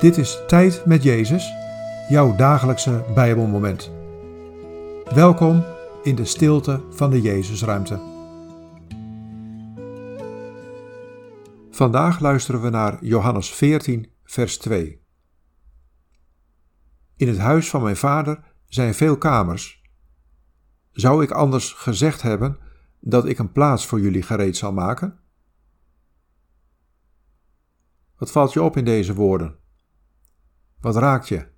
Dit is Tijd met Jezus, jouw dagelijkse Bijbelmoment. Welkom in de stilte van de Jezusruimte. Vandaag luisteren we naar Johannes 14, vers 2. In het huis van mijn vader zijn veel kamers. Zou ik anders gezegd hebben dat ik een plaats voor jullie gereed zal maken? Wat valt je op in deze woorden? Wat raakt je?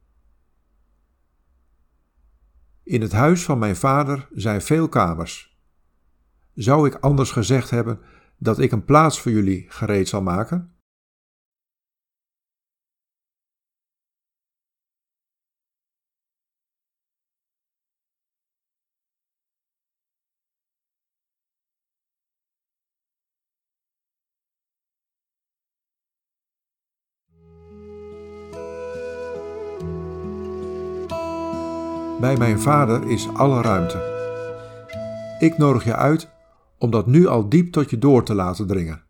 In het huis van mijn vader zijn veel kamers. Zou ik anders gezegd hebben dat ik een plaats voor jullie gereed zal maken? Bij mijn vader is alle ruimte. Ik nodig je uit om dat nu al diep tot je door te laten dringen.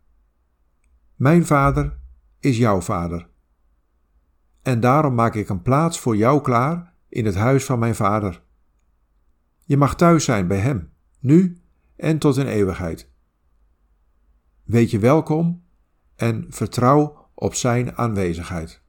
Mijn vader is jouw vader. En daarom maak ik een plaats voor jou klaar in het huis van mijn vader. Je mag thuis zijn bij hem, nu en tot in eeuwigheid. Weet je welkom en vertrouw op zijn aanwezigheid.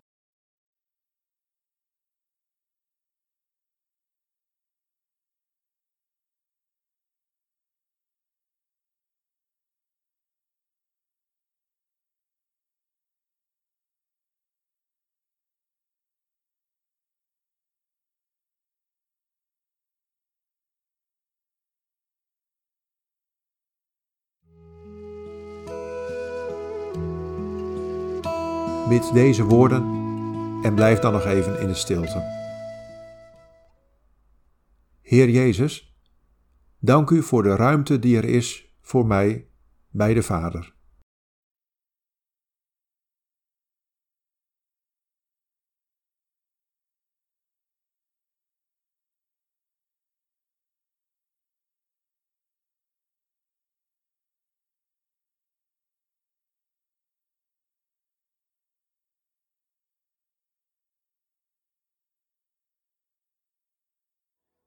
Bid deze woorden en blijf dan nog even in de stilte. Heer Jezus, dank u voor de ruimte die er is voor mij bij de Vader.